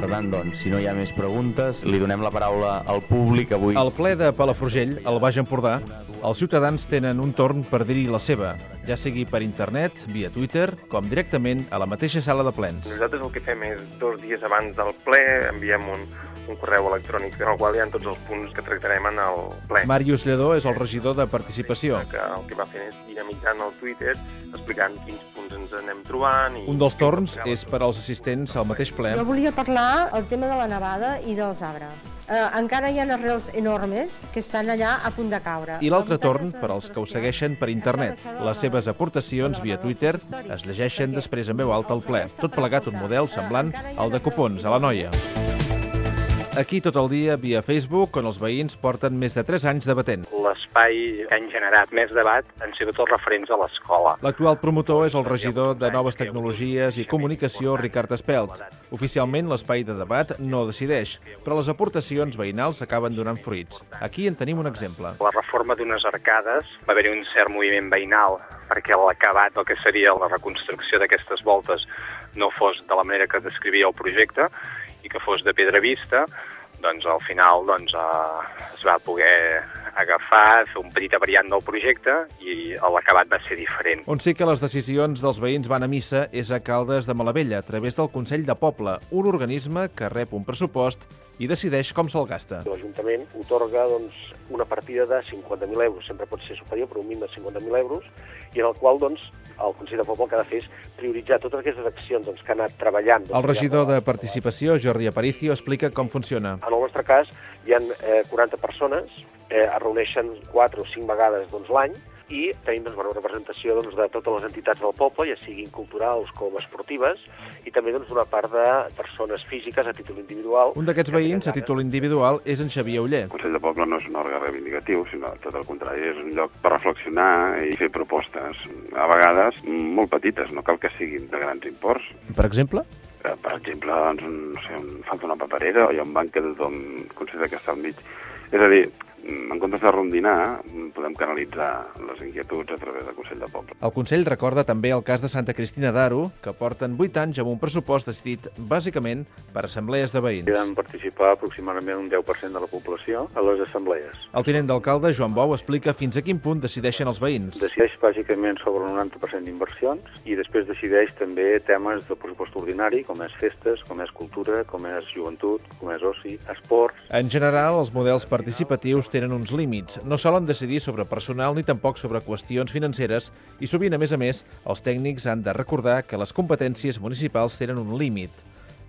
Per tant, doncs, si no hi ha més preguntes, li donem la paraula al públic avui. Al ple de Palafrugell, al Baix Empordà, els ciutadans tenen un torn per dir-hi la seva, ja sigui per internet, via Twitter, com directament a la mateixa sala de plens. Nosaltres el que fem és dos dies abans del ple enviem un, un correu electrònic en el qual hi ha tots els punts que tractarem en el ple. Màrius Lledó és el regidor de Participació. Que el que va fent és dinamitzant el Twitter, explicant quins punts ens anem trobant... I un dels torns és per als assistents al mateix ple. Jo volia parlar el tema de la nevada i dels arbres. Eh, encara hi ha arrels enormes que estan allà a punt de caure. I l'altre torn per als que ho segueixen per internet. Les seves aportacions via Twitter es llegeixen després en veu alta al ple. Tot plegat un model semblant al de cupons a la noia. Aquí tot el dia via Facebook, on els veïns porten més de 3 anys debatent. L'espai que han generat més debat han sigut els referents a l'escola. L'actual promotor és el regidor de Noves Tecnologies i Comunicació, Ricard Espelt. Oficialment, l'espai de debat no decideix, però les aportacions veïnals acaben donant fruits. Aquí en tenim un exemple. La reforma d'unes arcades va haver-hi un cert moviment veïnal perquè l'acabat del que seria la reconstrucció d'aquestes voltes no fos de la manera que descrivia el projecte i que fos de pedra vista, doncs al final doncs, eh, es va poder agafar, fer un petit variant del projecte i l'acabat va ser diferent. On sí que les decisions dels veïns van a missa és a Caldes de Malavella, a través del Consell de Poble, un organisme que rep un pressupost i decideix com se'l gasta. L'Ajuntament otorga doncs, una partida de 50.000 euros, sempre pot ser superior, però un mínim de 50.000 euros, i en el qual doncs, el Consell de Poble el que ha de fer és prioritzar totes aquestes accions doncs, que ha anat treballant. Doncs, el regidor de Participació, Jordi Aparicio, explica com funciona. En el nostre cas, hi ha eh, 40 persones, eh, es reuneixen 4 o 5 vegades doncs, l'any, i tenim doncs, una representació doncs, de totes les entitats del poble, ja siguin culturals com esportives, i també doncs, una part de persones físiques a títol individual. Un d'aquests veïns a títol individual és en Xavier Uller. El Consell de Poble no és un òrgan reivindicatiu, sinó tot el contrari, és un lloc per reflexionar i fer propostes, a vegades molt petites, no cal que siguin de grans imports. Per exemple? Eh, per exemple, doncs, no sé, un, falta una paperera o hi ha un banc que tothom considera que està al mig. És a dir, en comptes de rondinar, podem canalitzar les inquietuds a través del Consell de Poble. El Consell recorda també el cas de Santa Cristina d'Aro, que porten 8 anys amb un pressupost decidit bàsicament per assemblees de veïns. Van participar aproximadament un 10% de la població a les assemblees. El tinent d'alcalde, Joan Bou, explica fins a quin punt decideixen els veïns. Decideix bàsicament sobre el 90% d'inversions i després decideix també temes de pressupost ordinari, com és festes, com és cultura, com és joventut, com és oci, esports... En general, els models participatius tenen uns límits. No solen decidir sobre personal ni tampoc sobre qüestions financeres i sovint, a més a més, els tècnics han de recordar que les competències municipals tenen un límit.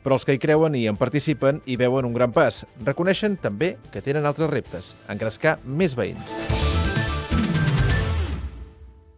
Però els que hi creuen i en participen hi veuen un gran pas. Reconeixen també que tenen altres reptes, engrescar més veïns.